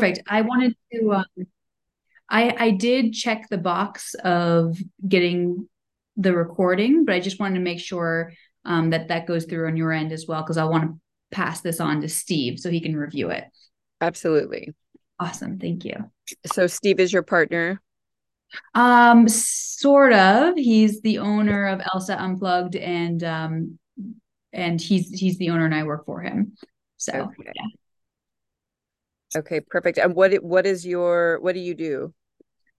perfect. I wanted to. Um, I I did check the box of getting the recording, but I just wanted to make sure um, that that goes through on your end as well because I want to pass this on to Steve so he can review it. Absolutely. Awesome. Thank you. So Steve is your partner? Um, sort of. He's the owner of LSAT Unplugged and um and he's he's the owner and I work for him. So Okay. yeah. Okay, perfect. And what what is your what do you do?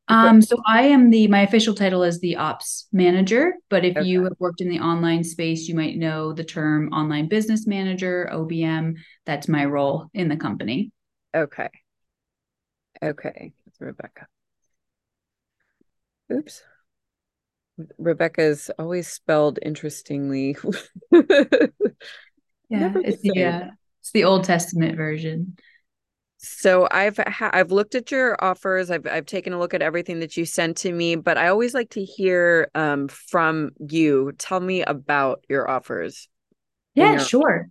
Um, so I am the my official title is the ops manager, but if you have worked in the online space, you might know the term online business manager, OBM. That's my role in the company. Okay. Okay. That's Rebecca. Oops. Rebecca is always spelled interestingly. Yeah, it's the uh, it's the Old Testament version. So I've ha- I've looked at your offers. I've I've taken a look at everything that you sent to me, but I always like to hear um from you. Tell me about your offers. Yeah, your- sure.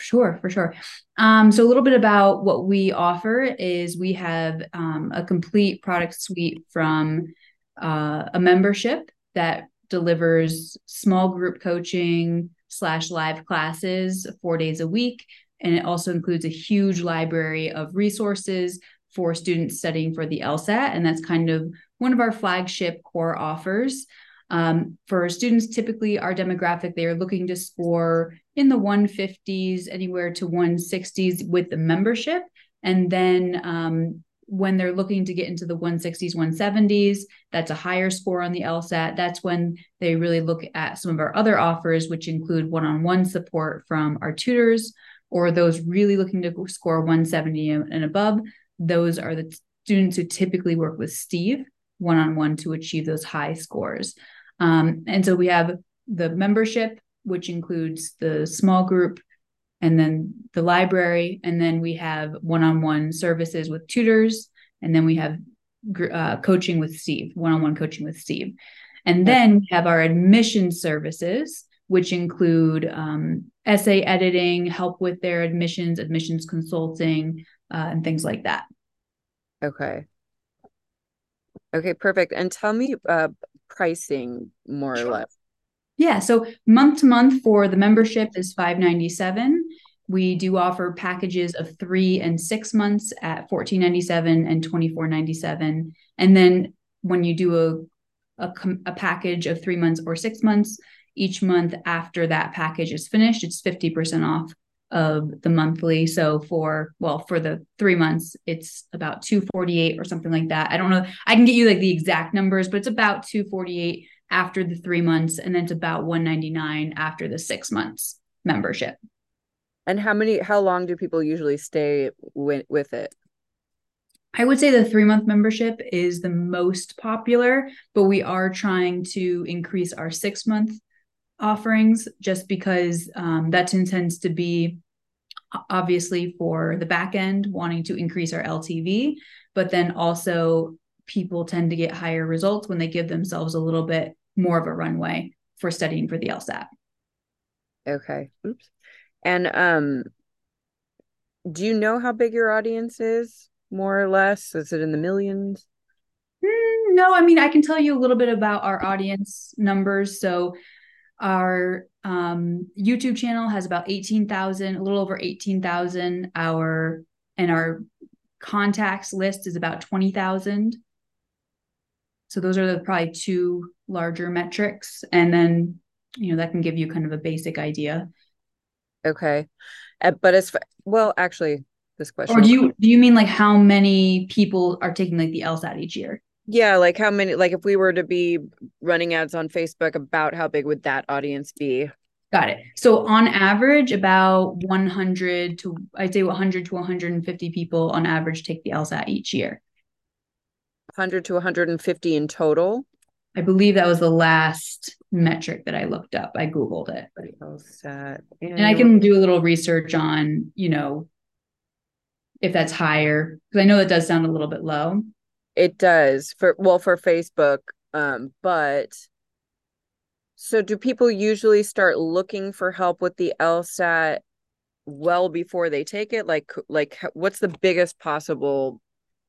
Sure, for sure. Um, so a little bit about what we offer is we have um, a complete product suite from uh, a membership that delivers small group coaching slash live classes four days a week. And it also includes a huge library of resources for students studying for the LSAT. And that's kind of one of our flagship core offers. Um, for students, typically our demographic, they are looking to score in the 150s, anywhere to 160s with the membership. And then um, when they're looking to get into the 160s, 170s, that's a higher score on the LSAT. That's when they really look at some of our other offers, which include one on one support from our tutors, or those really looking to score 170 and above. Those are the students who typically work with Steve one on one to achieve those high scores. Um, and so we have the membership, which includes the small group and then the library. And then we have one on one services with tutors. And then we have uh, coaching with Steve, one on one coaching with Steve. And then we have our admission services, which include um, essay editing, help with their admissions, admissions consulting, uh, and things like that. Okay. Okay, perfect. And tell me uh pricing more or less. Yeah, so month to month for the membership is 597. We do offer packages of 3 and 6 months at 1497 and 2497. And then when you do a, a a package of 3 months or 6 months, each month after that package is finished, it's 50% off of the monthly. So for well, for the 3 months, it's about 248 or something like that. I don't know. I can get you like the exact numbers, but it's about 248 after the three months, and then it's about 199 after the six months membership. And how many how long do people usually stay with with it? I would say the three month membership is the most popular, but we are trying to increase our six month offerings just because um, that tends to be obviously for the back end wanting to increase our LTV, but then also people tend to get higher results when they give themselves a little bit more of a runway for studying for the LSAT. Okay. Oops. And um do you know how big your audience is more or less? Is it in the millions? Mm, no, I mean, I can tell you a little bit about our audience numbers. So, our um, YouTube channel has about 18,000, a little over 18,000. Our and our contacts list is about 20,000. So those are the probably two larger metrics. And then, you know, that can give you kind of a basic idea. Okay. Uh, but as fa- well, actually, this question. Or do you do you mean like how many people are taking like the LSAT each year? Yeah, like how many like if we were to be running ads on Facebook about how big would that audience be? Got it. So on average, about 100 to I'd say 100 to 150 people on average take the LSAT each year. 100 to 150 in total. I believe that was the last metric that I looked up. I googled it, LSAT and I can do a little research on you know if that's higher because I know that does sound a little bit low. It does for well for Facebook, um, but so do people usually start looking for help with the LSAT well before they take it? Like like what's the biggest possible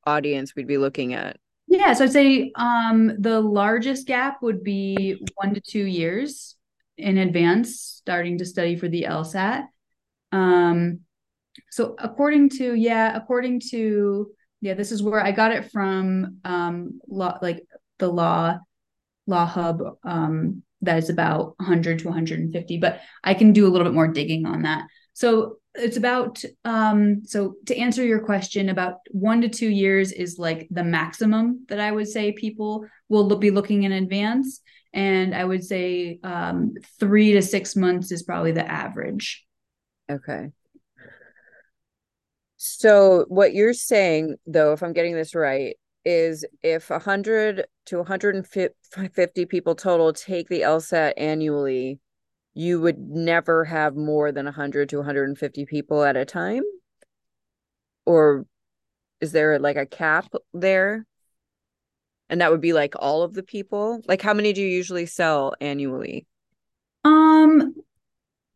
audience we'd be looking at? Yeah so i'd say um the largest gap would be one to two years in advance starting to study for the lsat. Um so according to yeah according to yeah this is where i got it from um law like the law law hub um that is about 100 to 150 but i can do a little bit more digging on that. So it's about um so to answer your question about 1 to 2 years is like the maximum that i would say people will be looking in advance. And i would say um 3 to 6 months is probably the average. Okay so what you're saying though if i'm getting this right is if 100 to 150 people total take the LSAT annually, you would never have more than 100 to 150 people at a time? Or is there like a cap there? And that would be like all of the people? Like how many do you usually sell annually? Um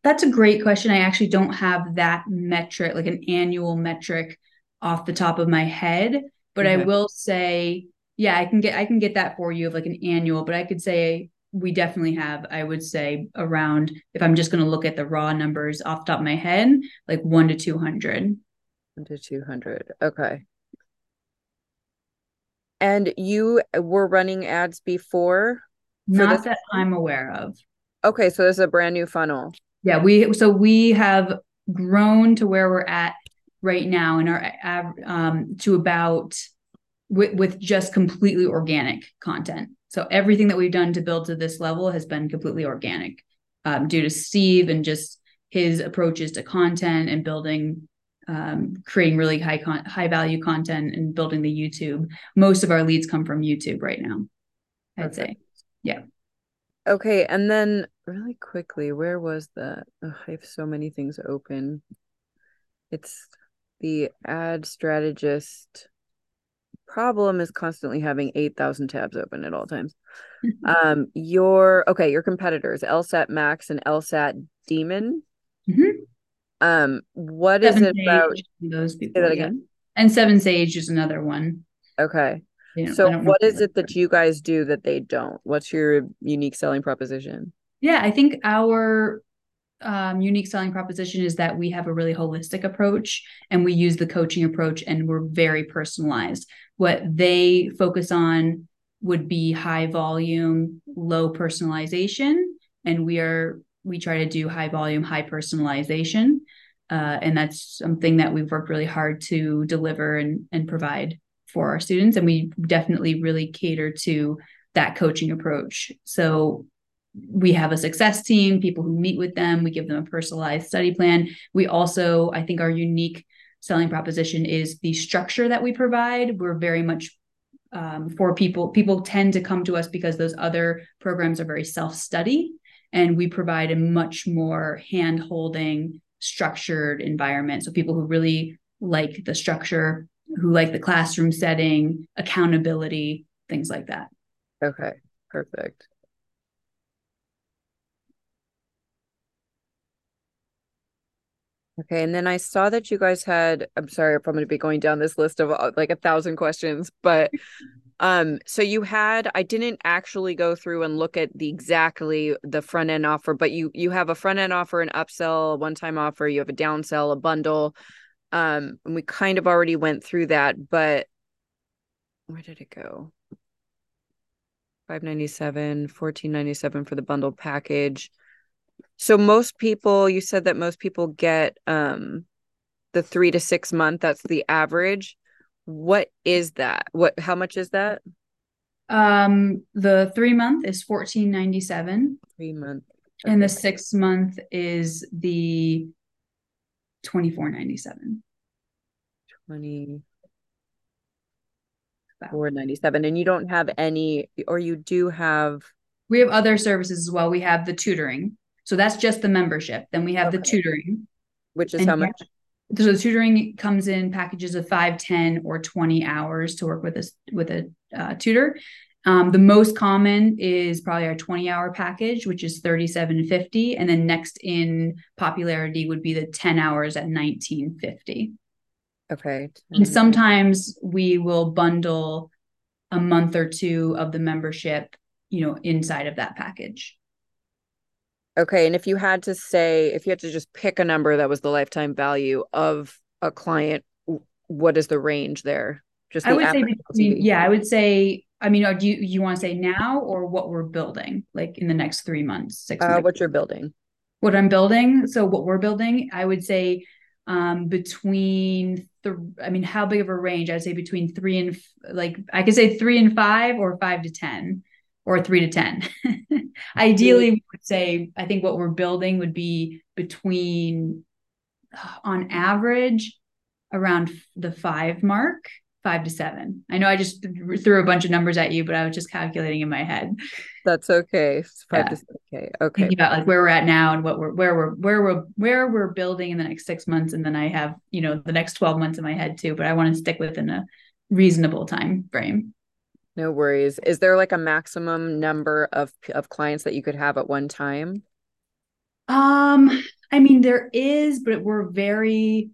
that's a great question. I actually don't have that metric, like an annual metric off the top of my head. But I will say, yeah, I can get I can get that for you of like an annual, but I could say we definitely have, I would say around if I'm just gonna look at the raw numbers off the top of my head, like one to two hundred. One to two hundred. Okay. And you were running ads before? Not that I'm aware of. Okay, so this is a brand new funnel. Yeah, we so we have grown to where we're at right now in our um, to about with, with just completely organic content. So everything that we've done to build to this level has been completely organic um, due to Steve and just his approaches to content and building um, creating really high con- high value content and building the YouTube. Most of our leads come from YouTube right now. I'd say, yeah. Okay, and then really quickly, where was that? I have so many things open. It's the ad strategist problem is constantly having 8,000 tabs open at all times. um, your okay, your competitors, LSAT Max and LSAT Demon. Mm-hmm. Um, what Seven is it about those people? Say that again. Yeah. And 7Sage is another one. Okay. So what is it that you guys do that they don't? What's your unique selling proposition? Yeah, I think our um, unique selling proposition is that we have a really holistic approach and we use the coaching approach and we're very personalized. What they focus on would be high volume, low personalization, and we are we try to do high volume, high personalization, uh, and that's something that we've worked really hard to deliver and and provide for our students. And we definitely really cater to that coaching approach. So we have a success team, people who meet with them, we give them a personalized study plan. We also, I think, our unique selling proposition is the structure that we provide. We're very much um, for people, people tend to come to us because those other programs are very self study, and we provide a much more hand holding, structured environment. So people who really like the structure, who like the classroom setting, accountability, things like that. Okay, perfect. Okay, and then I saw that you guys had. I'm sorry if I'm going to be going down this list of uh, like a thousand questions, but um, so you had. I didn't actually go through and look at the exactly the front end offer, but you you have a front end offer, an upsell, a one time offer. You have a downsell, a bundle. Um, and we kind of already went through that, but where did it go? 597 1497 for the bundle package so most people, you said that most people get um the three to six month. That's the average. What is that? What? How much is that? Um, the three month is fourteen ninety seven. Three month. Okay. And the six month is the twenty four ninety seven. Twenty four ninety seven, and you don't have any, or you do have. We have other services as well. We have the tutoring. So that's just the membership. Then we have okay. the tutoring. Which is how much? so the tutoring comes in packages of 5 10 or 20 hours to work with a with a uh, tutor Um, the most common is probably our 20 hour package, which is 37.50. And then next in popularity would be the 10 hours at 19.50. Okay. And sometimes we will bundle a month or two of the membership, you know, inside of that package. Okay. And if you had to say, if you had to just pick a number that was the lifetime value of a client, what is the range there? Just the I would say between, yeah, I would say I mean, do you you want to say now or what we're building, like in the next three months, six uh, months? What you're building? What I'm building. So what we're building, I would say um between the I mean, how big of a range? I'd say between three and like I could say three and five or five to ten or three to ten. Ideally, we would say I think what we're building would be between uh, on average around the five mark five to seven. I know I just threw a bunch of numbers at you, but I was just calculating in my head. That's okay. five yeah. to seven. Okay. Okay. Thinking about like where we're at now and what we're where we're where we're where we're building in the next six months, and then I have you know the next twelve months in my head too. But I want to stick within a reasonable time frame. No worries. Is there like a maximum number of of clients that you could have at one time? Um, I mean there is, but we're very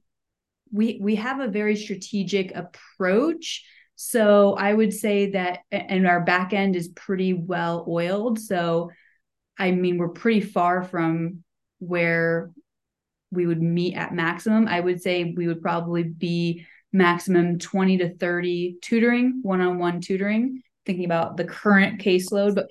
we we have a very strategic approach so i would say that and our back end is pretty well oiled so i mean we're pretty far from where we would meet at maximum i would say we would probably be maximum 20 to 30 tutoring one-on-one tutoring thinking about the current caseload but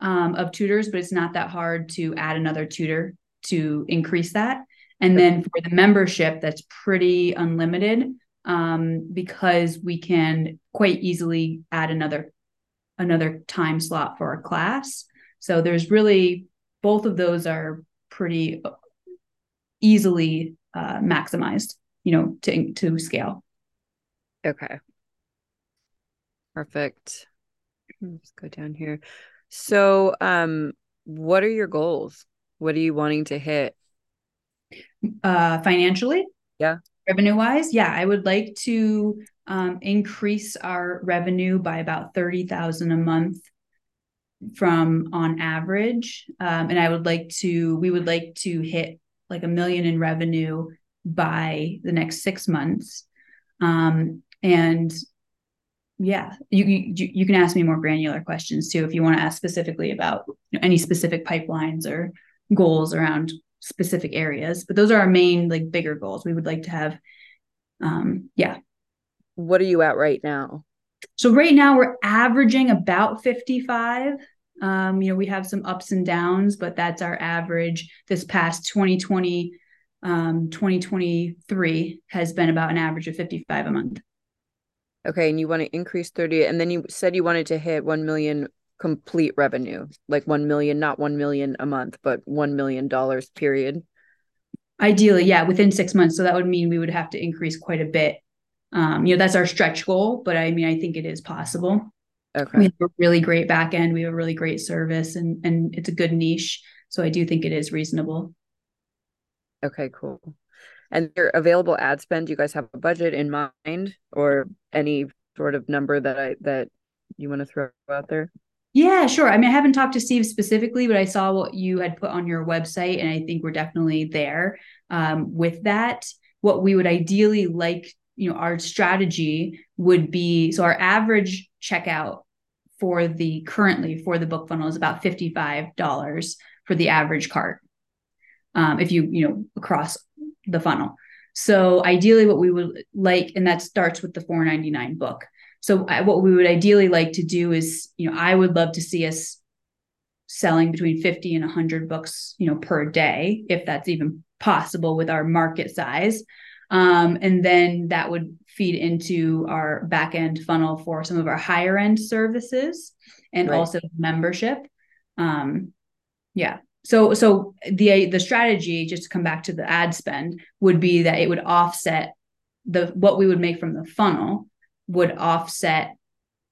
um, of tutors but it's not that hard to add another tutor to increase that and then for the membership, that's pretty unlimited um, because we can quite easily add another another time slot for a class. So there's really both of those are pretty easily uh, maximized, you know, to to scale. Okay. Perfect. Let's go down here. So, um, what are your goals? What are you wanting to hit uh, financially. Yeah. Revenue wise, yeah, I would like to um, increase our revenue by about thirty thousand a month from on average, um, and I would like to. We would like to hit like a million in revenue by the next six months, um, and yeah, you, you you can ask me more granular questions too if you want to ask specifically about you know, any specific pipelines or goals around specific areas but those are our main like bigger goals. We would like to have um yeah. What are you at right now? So right now we're averaging about 55 um you know we have some ups and downs but that's our average. This past 2020 um 2023 has been about an average of 55 a month okay and you want to increase 30 and then you said you wanted to hit 1 million complete revenue like 1 million not 1 million a month but 1 million dollars period. Ideally yeah within 6 months so that would mean we would have to increase quite a bit. Um, you know that's our stretch goal but i mean i think it is possible. Okay. We have a really great back end we have a really great service and and it's a good niche so i do think it is reasonable. Okay cool and your available ad spend do you guys have a budget in mind or any sort of number that i that you want to throw out there yeah, sure. I mean, I haven't talked to Steve specifically, but I saw what you had put on your website, and I think we're definitely there um, with that. What we would ideally like, you know, our strategy would be so our average checkout for the currently for the book funnel is about $55 for the average cart. Um, if you, you know, across the funnel. So ideally what we would like, and that starts with the 499 book. So I, what we would ideally like to do is, you know, I would love to see us selling between 50 and 100 books, you know, per day, if that's even possible with our market size. Um, and then that would feed into our back end funnel for some of our higher end services and right. also membership. Um, yeah. So so the the strategy, just to come back to the ad spend, would be that it would offset the what we would make from the funnel would offset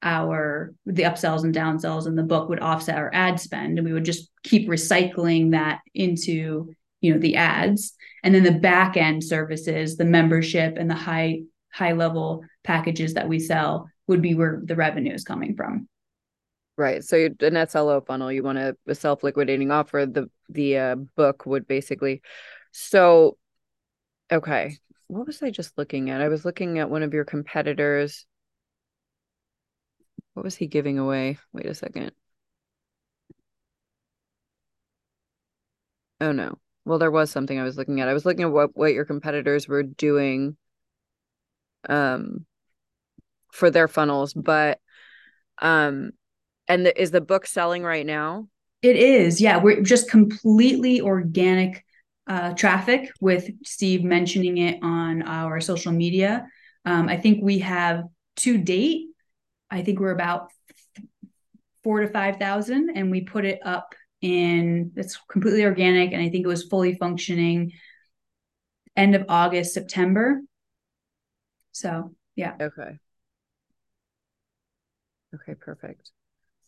our the upsells and downsells in the book would offset our ad spend and we would just keep recycling that into you know the ads. And then the back end services the membership and the high high level packages that we sell would be where the revenue is coming from Right. So an SLO funnel, you want a, a self-liquidating offer. The the uh, book would basically. So, okay, what was I just looking at? I was looking at one of your competitors. What was he giving away? Wait a second. Oh no. Well, there was something I was looking at. I was looking at what what your competitors were doing um for their funnels, but um and the, is the book selling right now? It is. Yeah, we're just completely organic uh, traffic with Steve mentioning it on our social media. Um, I think we have to date. I think we're about four to five thousand, and we put it up in. It's completely organic, and I think it was fully functioning end of August, September. So yeah. Okay. Okay, perfect.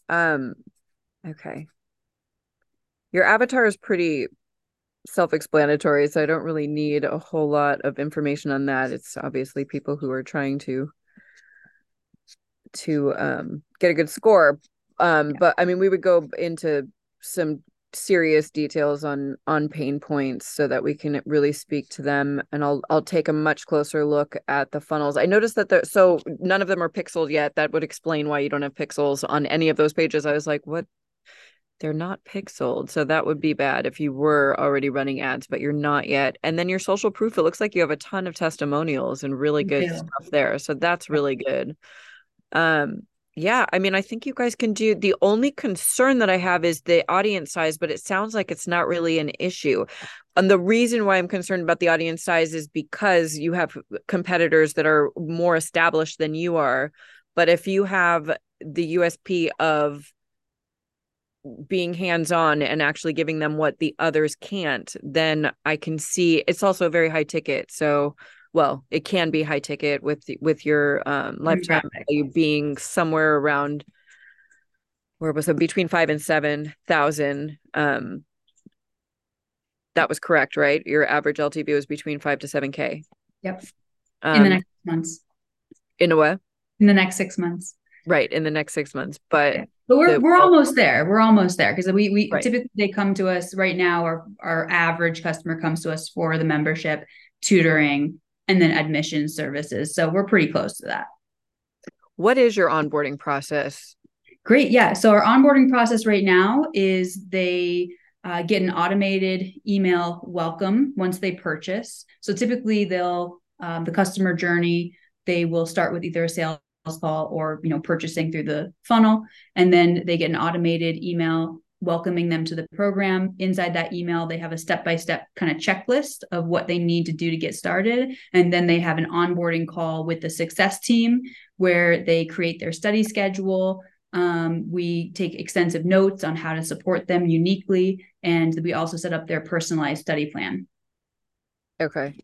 Um, okay. Your avatar is pretty self-explanatory, so I don't really need a whole lot of information on that. It's obviously people who are trying to to um get a good score. Um, yeah. but I mean we would go into some serious details on on pain points so that we can really speak to them and I'll I'll take a much closer look at the funnels. I noticed that there so none of them are pixeled yet. That would explain why you don't have pixels on any of those pages. I was like, what? They're not pixeled. So that would be bad if you were already running ads, but you're not yet. And then your social proof, it looks like you have a ton of testimonials and really good stuff there. So that's really good. Um yeah, I mean, I think you guys can do. The only concern that I have is the audience size, but it sounds like it's not really an issue. And the reason why I'm concerned about the audience size is because you have competitors that are more established than you are. But if you have the USP of being hands on and actually giving them what the others can't, then I can see it's also a very high ticket. So well it can be high ticket with with your um lifetime value being somewhere around where was it? Between five and seven thousand um that was correct right? Your average ltv was between five to seven k. Yep. Um, in the next months. in a way in the next six months. Right in the next six months but yeah. but we're, the, we're almost there. We're almost there because we we right. typically they come to us right now our our average customer comes to us for the membership tutoring and then admission services. So we're pretty close to that. What is your onboarding process? Great. Yeah. So our onboarding process right now is they uh, get an automated email welcome once they purchase. So typically they'll um, the customer journey they will start with either a sales call or you know purchasing through the funnel, and then they get an automated email welcoming them to the program. Inside that email, they have a step by step kind of checklist of what they need to do to get started. And then they have an onboarding call with the success team where they create their study schedule. Um, we take extensive notes on how to support them uniquely. And we also set up their personalized study plan. Okay.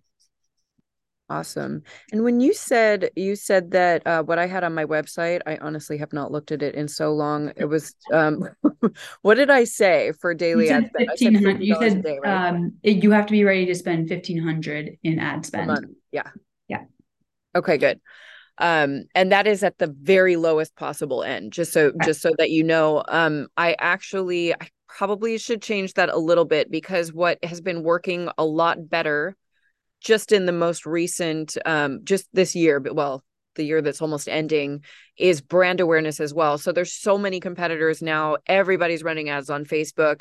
Awesome. And when you said you said that uh, what I had on my website, I honestly have not looked at it in so long. It was um, what did I say for daily ad spend? You said day, right? um, it, you have to be ready to spend fifteen hundred in ad spend. Yeah. Yeah. Okay. Good. Um, and that is at the very lowest possible end. Just so just so that you know, um, I actually I probably should change that a little bit because what has been working a lot better just in the most recent um just this year but well the year that's almost ending is brand awareness as well. So there's so many competitors now. Everybody's running ads on facebook.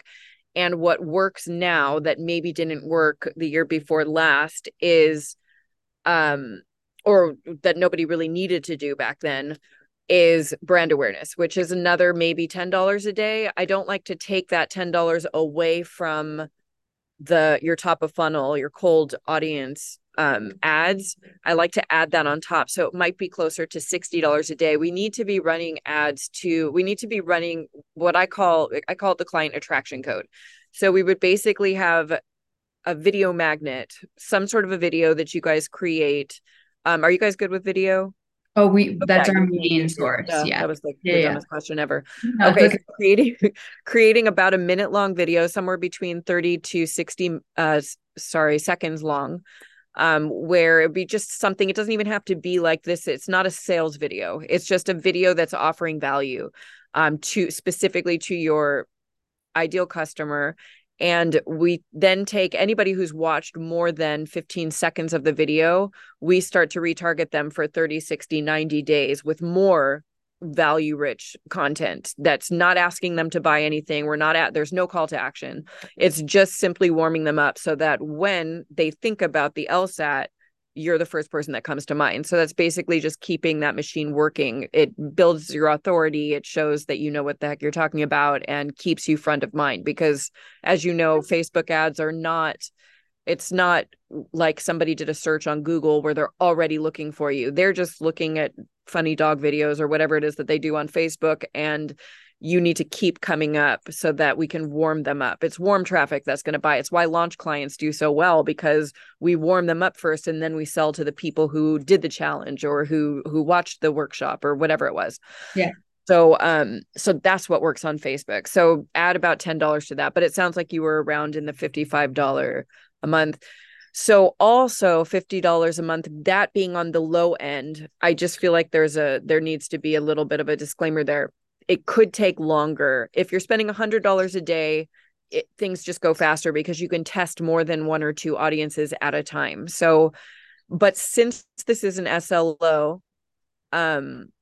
And what works now that maybe didn't work the year before last is um or that nobody really needed to do back then is brand awareness which is another maybe $10 a day. I don't like to take that $10 away from the your top of funnel your cold audience um, ads i like to add that on top. So it might be closer to $60 a day. We need to be running ads to we need to be running what i call i call it the client attraction code. So we would basically have a video magnet some sort of a video that you guys create. Um, are you guys good with video Oh, we that's our main source. Yeah, yeah. That was like the yeah, dumbest question ever. No, okay, okay. So creating creating about a minute long video, somewhere between 30 to 60 uh sorry, seconds long. um, where it'd be just something, it doesn't even have to be like this. It's not a sales video. It's just a video that's offering value um, to specifically to your ideal customer. And we then take anybody who's watched more than 15 seconds of the video, we start to retarget them for 30, 60, 90 days with more value rich content. That's not asking them to buy anything. We're not at there's no call to action. It's just simply warming them up so that when they think about the lsat you're the first person that comes to mind. So that's basically just keeping that machine working. It builds your authority. It shows that you know what the heck you're talking about and keeps you front of mind because as you know facebook ads are not it's not like somebody did a search on Google where they're already looking for you. They're just looking at funny dog videos or whatever it is that they do on Facebook and you need to keep coming up so that we can warm them up. It's warm traffic that's going to buy. It's why launch clients do so well because we warm them up first and then we sell to the people who did the challenge or who who watched the workshop or whatever it was. Yeah. So um so that's what works on Facebook. So add about $10 to that, but it sounds like you were around in the $55 a month. So also $50 a month, that being on the low end, I just feel like there's a there needs to be a little bit of a disclaimer there. It could take longer. If you're spending $100 a day, it, things just go faster because you can test more than one or two audiences at a time. So but since this is an SLO, um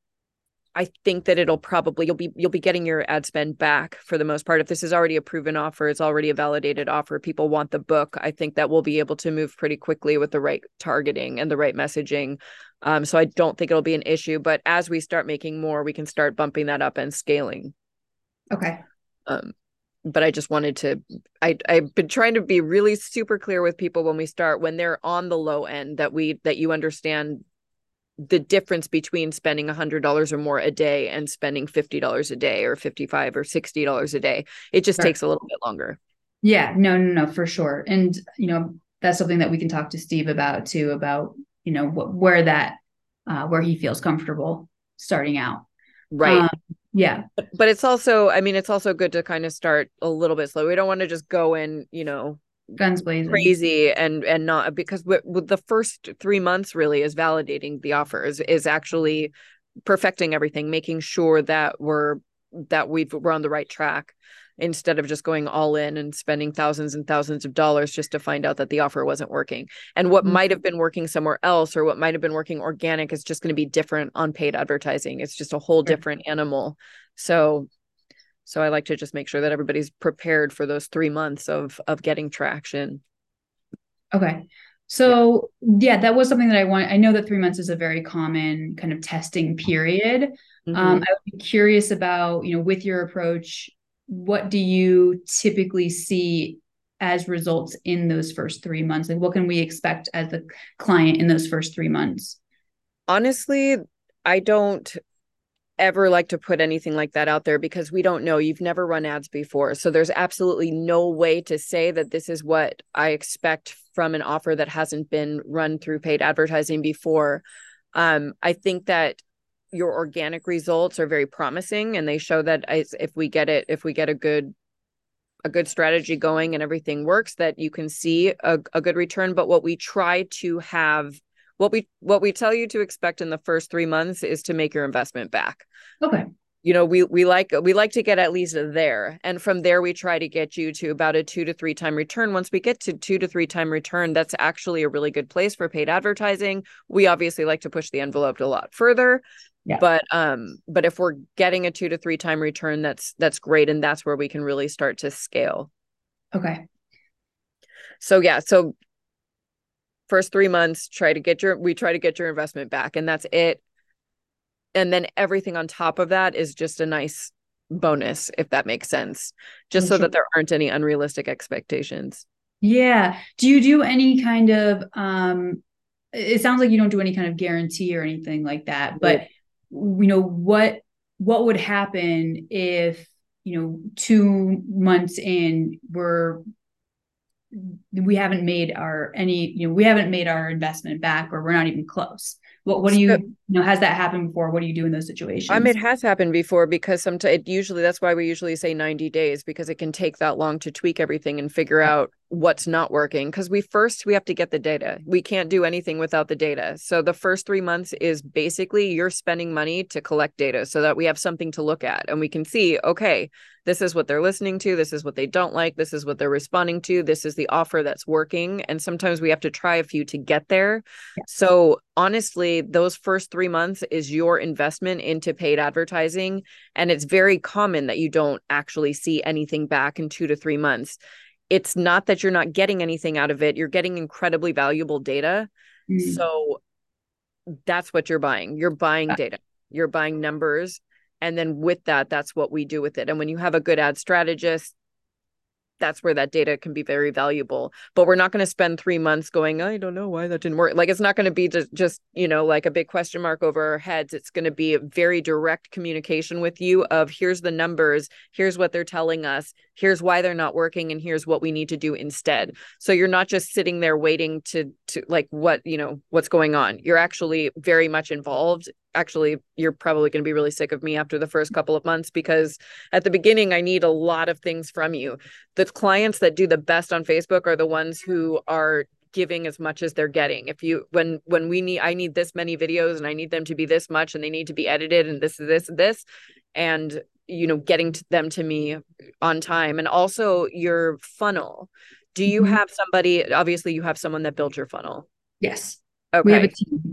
I think that it'll probably you'll be you'll be getting your ad spend back for the most part. If this is already a proven offer, it's already a validated offer. People want the book. I think that we'll be able to move pretty quickly with the right targeting and the right messaging. Um, so I don't think it'll be an issue. But as we start making more, we can start bumping that up and scaling. Okay. Um, but I just wanted to I I've been trying to be really super clear with people when we start when they're on the low end that we that you understand the difference between spending $100 or more a day and spending $50 a day or 55 or $60 a day it just sure. takes a little bit longer. Yeah no no no for sure. And you know that's something that we can talk to steve about too about you know wh- where that uh, where he feels comfortable starting out. Right. Um, yeah. But, but it's also i mean it's also good to kind of start a little bit slow. We don't want to just go in you know guns blazing crazy and and not because with the first three months really is validating the offers is actually perfecting everything making sure that we're that we've we're on the right track instead of just going all in and spending thousands and thousands of dollars just to find out that the offer wasn't working and what mm-hmm. might have been working somewhere else or what might have been working organic is just going to be different on paid advertising it's just a whole sure. different animal so so I like to just make sure that everybody's prepared for those three months of of getting traction. Okay. So yeah. that was something that I want. I know that three months is a very common kind of testing period. Mm-hmm. Um, I would be curious about, you know, with your approach, what do you typically see as results in those first three months? Like what can we expect as the client in those first three months? Honestly, I don't ever like to put anything like that out there because we don't know. You've never run ads before. So there's absolutely no way to say that this is what I expect from an offer that hasn't been run through paid advertising before. Um, I think that your organic results are very promising and they show that if we get it, if we get a good a good strategy going and everything works that you can see a, a good return but what we try to have what we what we tell you to expect in the first three months is to make your investment back. Okay. You know we we like we like to get at least there. And from there we try to get you to about a two to three time return. Once we get to two to three time return that's actually a really good place for paid advertising. We obviously like to push the envelope a lot further. Yeah. but um but if we're getting a two to three time return that's that's great. And that's where we can really start to scale. Okay. So yeah. So first three months try to get your we try to get your investment back and that's it. And then everything on top of that is just a nice bonus if that makes sense just so that there aren't any unrealistic expectations. Yeah. Do you do any kind of um it sounds like you don't do any kind of guarantee or anything like that but you know what what would happen if you know two months in we're we haven't made our any you know we haven't made our investment back or we're not even close. What what do you you know has that happened before? What do you do in those situations? I mean it has happened before because sometimes it usually that's why we usually say 90 days because it can take that long to tweak everything and figure out what's not working. Because we first we have to get the data. We can't do anything without the data. So the first three months is basically you're spending money to collect data so that we have something to look at and we can see okay this is what they're listening to this is what they don't like this is what they're responding to this is the offer that's working. And sometimes we have to try a few to get there. Yeah. so honestly those first three months is your investment into paid advertising and it's very common that you don't actually see anything back in two to three months. It's not that you're not getting anything out of it you're getting incredibly valuable data. Mm. so that's what you're buying. You're buying data you're buying numbers and then with that that's what we do with it. And when you have a good ad strategist that's where that data can be very valuable but we're not going to spend three months going i don't know why that didn't work. Like it's not going to be just, just you know like a big question mark over our heads. It's going to be a very direct communication with you of here's the numbers. Here's what they're telling us. Here's why they're not working and here's what we need to do instead. So you're not just sitting there waiting to to like what you know what's going on. You're actually very much involved actually you're probably going to be really sick of me after the first couple of months because at the beginning I need a lot of things from you. The clients that do the best on Facebook are the ones who are giving as much as they're getting. If you when when we need I need this many videos and I need them to be this much and they need to be edited and this this this and you know getting to them to me on time and also your funnel. Do you mm-hmm. have somebody obviously you have someone that built your funnel? Yes. Okay. We have a team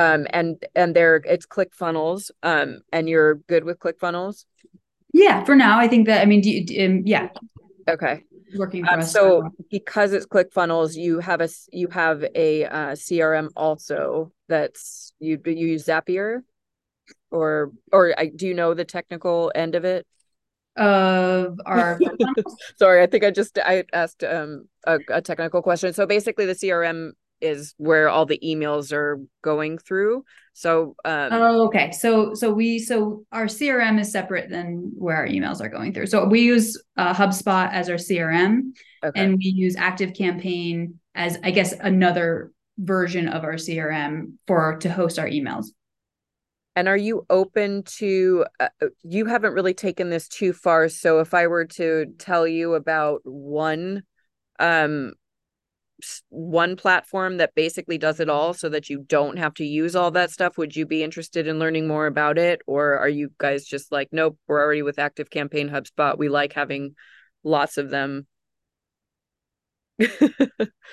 um and and they're it's ClickFunnels um and you're good with click funnels yeah for now i think that i mean do you, um, yeah. Okay. Working um, so because it's click funnels you have a you have a uh, crm also that's you you use zapier? Or or I, do you know the technical end of it? Of our sorry i think i just i asked um a, a technical question. So basically the crm is where all the emails are going through. So um Oh, okay. So so we so our CRM is separate than where our emails are going through. So we use uh, HubSpot as our CRM okay. and we use Active Campaign as I guess another version of our CRM for to host our emails. And are you open to uh, uh, you haven't really taken this too far so if I were to tell you about one um one platform that basically does it all so that you don't have to use all that stuff would you be interested in learning more about it? Or are you guys just like nope we're already with active campaign hubspot we like having lots of them.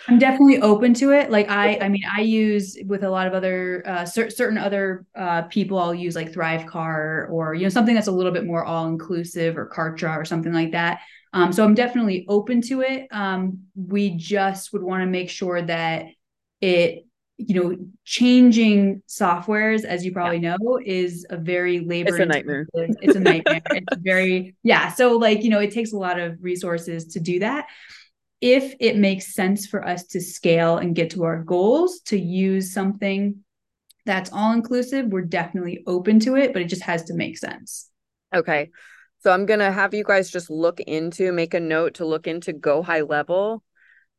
I'm definitely open to it. Like i i mean i use with a lot of other uh cer- certain other uh people i'll use like ThriveCart or you know something that's a little bit more all inclusive or kartra or something like that um, so I'm definitely open to it. Um, we just would want to make sure that it, you know, changing softwares, as you probably yeah. know, is a very labor. It's a nightmare. It's a nightmare. it's very, yeah. So like, you know, it takes a lot of resources to do that. If it makes sense for us to scale and get to our goals, to use something that's all inclusive, we're definitely open to it, but it just has to make sense. Okay. So I'm gonna have you guys just look into, make a note to look into Go High Level.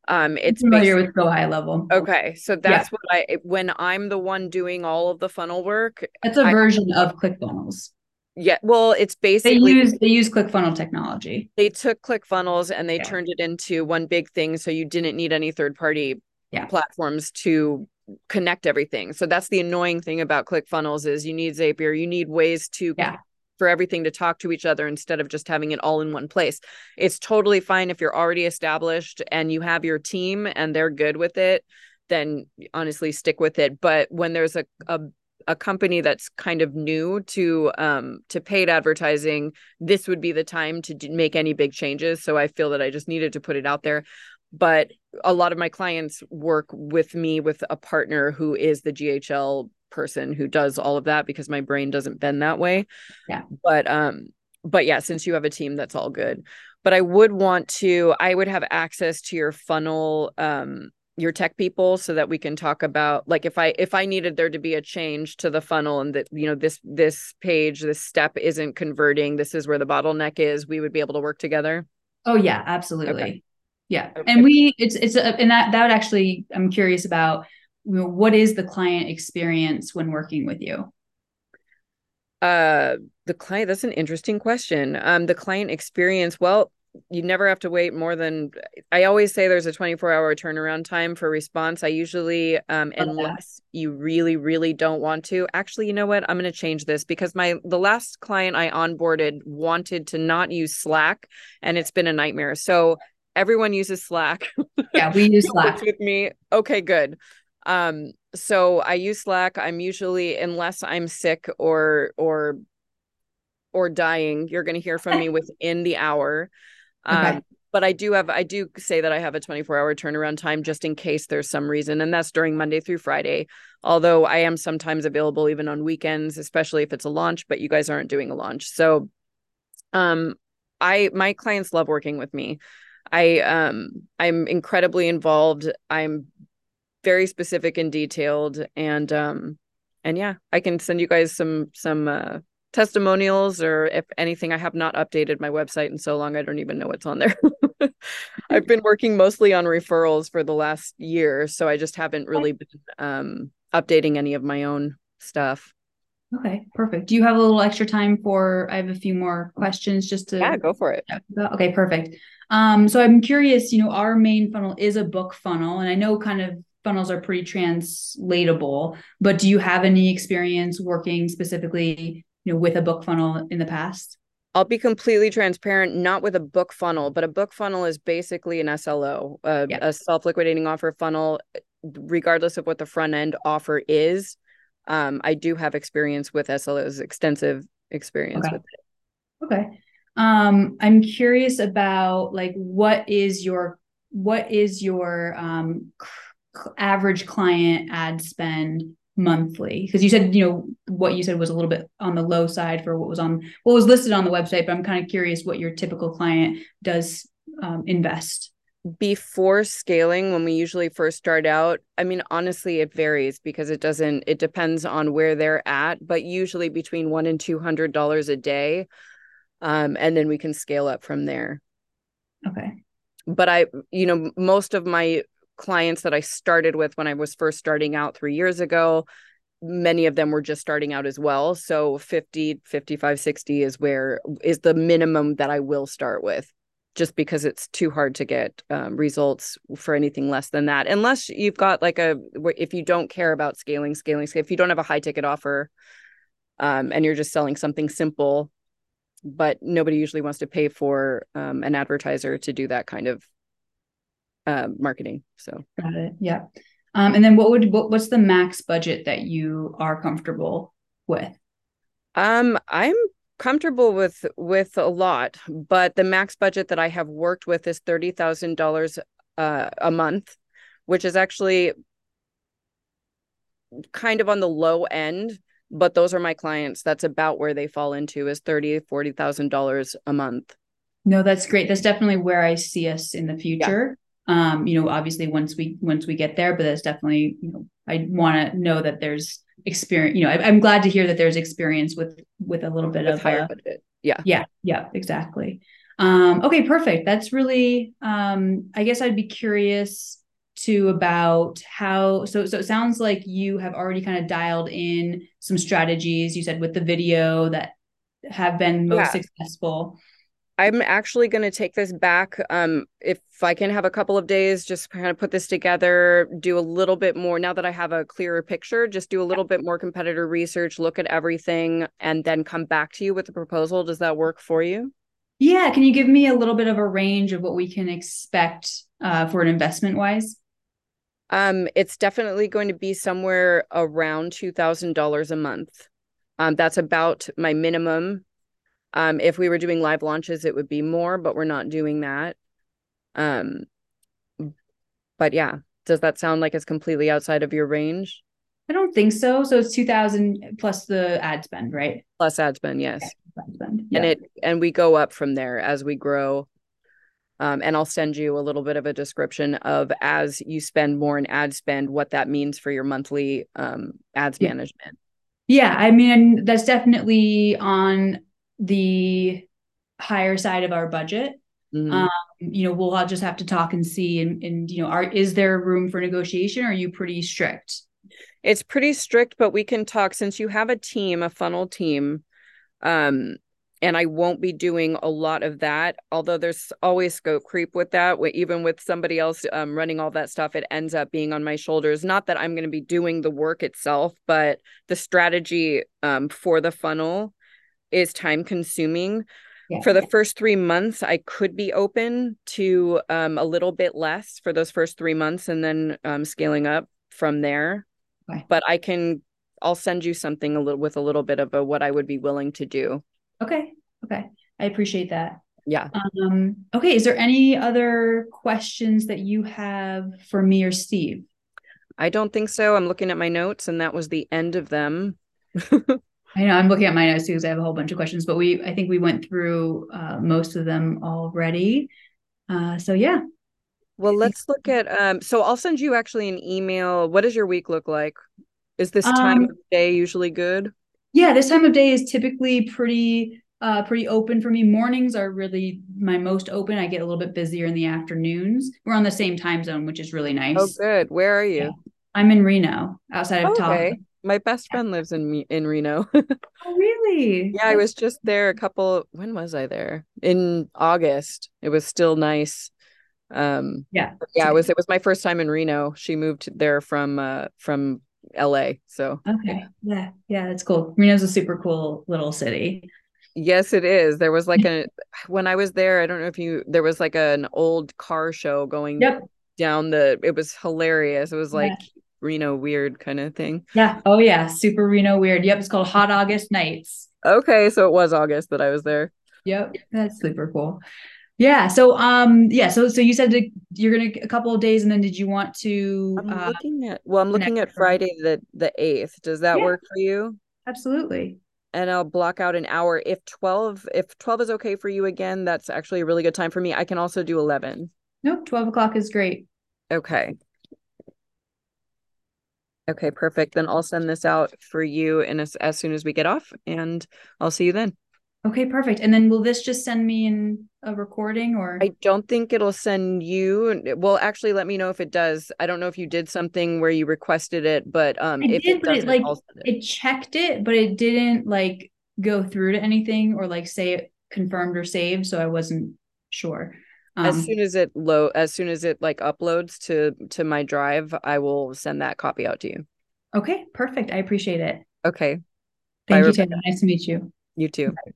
Um, it's I'm familiar with Go High Level. Okay, so that's yeah. what I when I'm the one doing all of the funnel work. It's a I, version of ClickFunnels. Yeah, well, it's basically they use they use ClickFunnel technology. They took ClickFunnels and they yeah. turned it into one big thing, so you didn't need any third party yeah. platforms to connect everything. So that's the annoying thing about ClickFunnels is you need Zapier, you need ways to yeah for everything to talk to each other instead of just having it all in one place. It's totally fine if you're already established and you have your team and they're good with it, then honestly stick with it. But when there's a, a a company that's kind of new to um to paid advertising this would be the time to make any big changes so i feel that i just needed to put it out there but a lot of my clients work with me with a partner who is the GHL person who does all of that because my brain doesn't bend that way. Yeah. But um but yeah, since you have a team that's all good. But I would want to I would have access to your funnel um your tech people so that we can talk about like if i if i needed there to be a change to the funnel and that you know this this page this step isn't converting this is where the bottleneck is we would be able to work together oh yeah absolutely okay. yeah okay. and we it's it's a, and that that would actually i'm curious about what is the client experience when working with you? Uh, the client, that's an interesting question. Um, the client experience, well, you never have to wait more than I always say there's a 24 hour turnaround time for response. I usually um unless you really really don't want to. Actually, you know what? I'm going to change this because my the last client I onboarded wanted to not use Slack and it's been a nightmare. So everyone uses Slack. Yeah, we use Slack with me. Okay, good. Um so I use Slack. I'm usually unless I'm sick or or or dying, you're going to hear from me within the hour. Um, okay. But I do have, I do say that I have a 24 hour turnaround time just in case there's some reason. And that's during Monday through Friday. Although I am sometimes available even on weekends, especially if it's a launch, but you guys aren't doing a launch. So, um, I, my clients love working with me. I, um, I'm incredibly involved. I'm very specific and detailed. And, um, and yeah, I can send you guys some, some, uh, testimonials or if anything i have not updated my website in so long i don't even know what's on there. I've been working mostly on referrals for the last year so i just haven't really been um, updating any of my own stuff. Okay perfect. Do you have a little extra time for i have a few more questions just to yeah go for it. okay perfect. Um so i'm curious you know our main funnel is a book funnel and i know kind of funnels are pretty translatable but do you have any experience working specifically you know with a book funnel in the past I'll be completely transparent, not with a book funnel, but a book funnel is basically an SLO, uh, yeah. a self liquidating offer funnel, regardless of what the front end offer is. Um, I do have experience with SLOs, extensive experience okay. with it. Okay. Um, I'm curious about like what is your what is your um, average client ad spend monthly? Because you said you know what you said was a little bit on the low side for what was on what was listed on the website but i'm kind of curious what your typical client does um, invest. Before scaling when we usually first start out i mean honestly it varies because it doesn't it depends on where they're at but usually between one and two hundred dollars a day um, and then we can scale up from there. Okay. But i you know most of my clients that I started with when I was first starting out three years ago, many of them were just starting out as well. So 50, 55, 60 is where is the minimum that I will start with just because it's too hard to get um, results for anything less than that unless you've got like a if you don't care about scaling scaling if you don't have a high ticket offer um, and you're just selling something simple but nobody usually wants to pay for um, an advertiser to do that kind of uh, marketing. So got it. Yeah. Um, and then what would what, what's the max budget that you are comfortable with? Um, I'm comfortable with with a lot, but the max budget that I have worked with is thirty thousand uh, dollars a month, which is actually kind of on the low end but those are my clients that's about where they fall into is thirty forty thousand dollars a month no that's great that's definitely where i see us in the future um, you know, obviously once we once we get there, but that's definitely, you know, I want to know that there's experience. You know, I, am glad to hear that there's experience with with a little bit with of higher a, budget. Yeah, yeah, yeah, exactly. Um, okay, perfect. That's really. Um, I guess I'd be curious to about how. So so it sounds like you have already kind of dialed in some strategies. You said with the video that have been most yeah. successful. I'm actually going to take this back. Um, if I can have a couple of days, just kind of put this together, do a little bit more now that I have a clearer picture, just do a little bit more competitor research, look at everything, and then come back to you with a proposal. Does that work for you? Yeah. Can you give me a little bit of a range of what we can expect uh, for an investment wise? Um, it's definitely going to be somewhere around $2,000 a month. Um, that's about my minimum um, if we were doing live launches, it would be more, but we're not doing that. Um, but yeah, does that sound like it's completely outside of your range? I don't think so. So it's 2000 plus the ad spend, right? Plus ad spend, yes. Ad spend. Yeah. And it and we go up from there as we grow. Um, and I'll send you a little bit of a description of as you spend more in ad spend, what that means for your monthly um, ads yeah. management. Yeah, I mean that's definitely on the higher side of our budget. Mm-hmm. Um, you know, we'll all just have to talk and see. And, and you know, are is there room for negotiation? are you pretty strict? It's pretty strict, but we can talk since you have a team, a funnel team. Um, and I won't be doing a lot of that. Although there's always scope creep with that. Even with somebody else um, running all that stuff, it ends up being on my shoulders. Not that I'm going to be doing the work itself, but the strategy um, for the funnel is time consuming. Yeah. For the first three months, I could be open to um, a little bit less for those first three months and then um, scaling up from there. Okay. But I can, I'll send you something a little with a little bit of a what I would be willing to do. Okay. Okay. I appreciate that. Yeah. Um, okay. Is there any other questions that you have for me or Steve? I don't think so. I'm looking at my notes and that was the end of them. I know I'm looking at my notes too because I have a whole bunch of questions, but we I think we went through uh, most of them already. Uh, so yeah. Well, let's look at um so I'll send you actually an email. What does your week look like? Is this time um, of day usually good? Yeah, this time of day is typically pretty uh pretty open for me. Mornings are really my most open. I get a little bit busier in the afternoons. We're on the same time zone, which is really nice. Oh, good. Where are you? Yeah. I'm in Reno, outside of okay. My best friend lives in in Reno. oh, really? Yeah, I was just there a couple. When was I there? In August. It was still nice. Um, yeah, yeah. It was. It was my first time in Reno. She moved there from uh from LA. So okay, yeah, yeah, that's cool. Reno's a super cool little city. Yes, it is. There was like a when I was there. I don't know if you. There was like an old car show going yep. down the. It was hilarious. It was like yeah. Reno weird kind of thing. Yeah. Oh yeah. Super Reno weird. Yep. It's called Hot August Nights. Okay. So it was August that I was there. Yep. That's super cool. Yeah. So um yeah, so so you said that you're gonna a couple of days and then did you want to I'm uh, looking at well, I'm looking at Friday the the eighth. Does that yeah. work for you? Absolutely. And I'll block out an hour. If 12, if 12 is okay for you again, that's actually a really good time for me. I can also do 11. Nope, 12 o'clock is great. Okay. Okay, perfect. Then I'll send this out for you and as, as soon as we get off and I'll see you then. Okay, perfect. And then will this just send me in a recording or I don't think it'll send you. Well, actually let me know if it does. I don't know if you did something where you requested it, but um I if did, it but it like it. it checked it, but it didn't like go through to anything or like say it confirmed or saved, so I wasn't sure. Um, as soon as it low as soon as it like uploads to to my drive, I will send that copy out to you. Okay, perfect. I appreciate it. Okay. Thank Bye, you, Taylor. Nice to meet you. You too. Bye.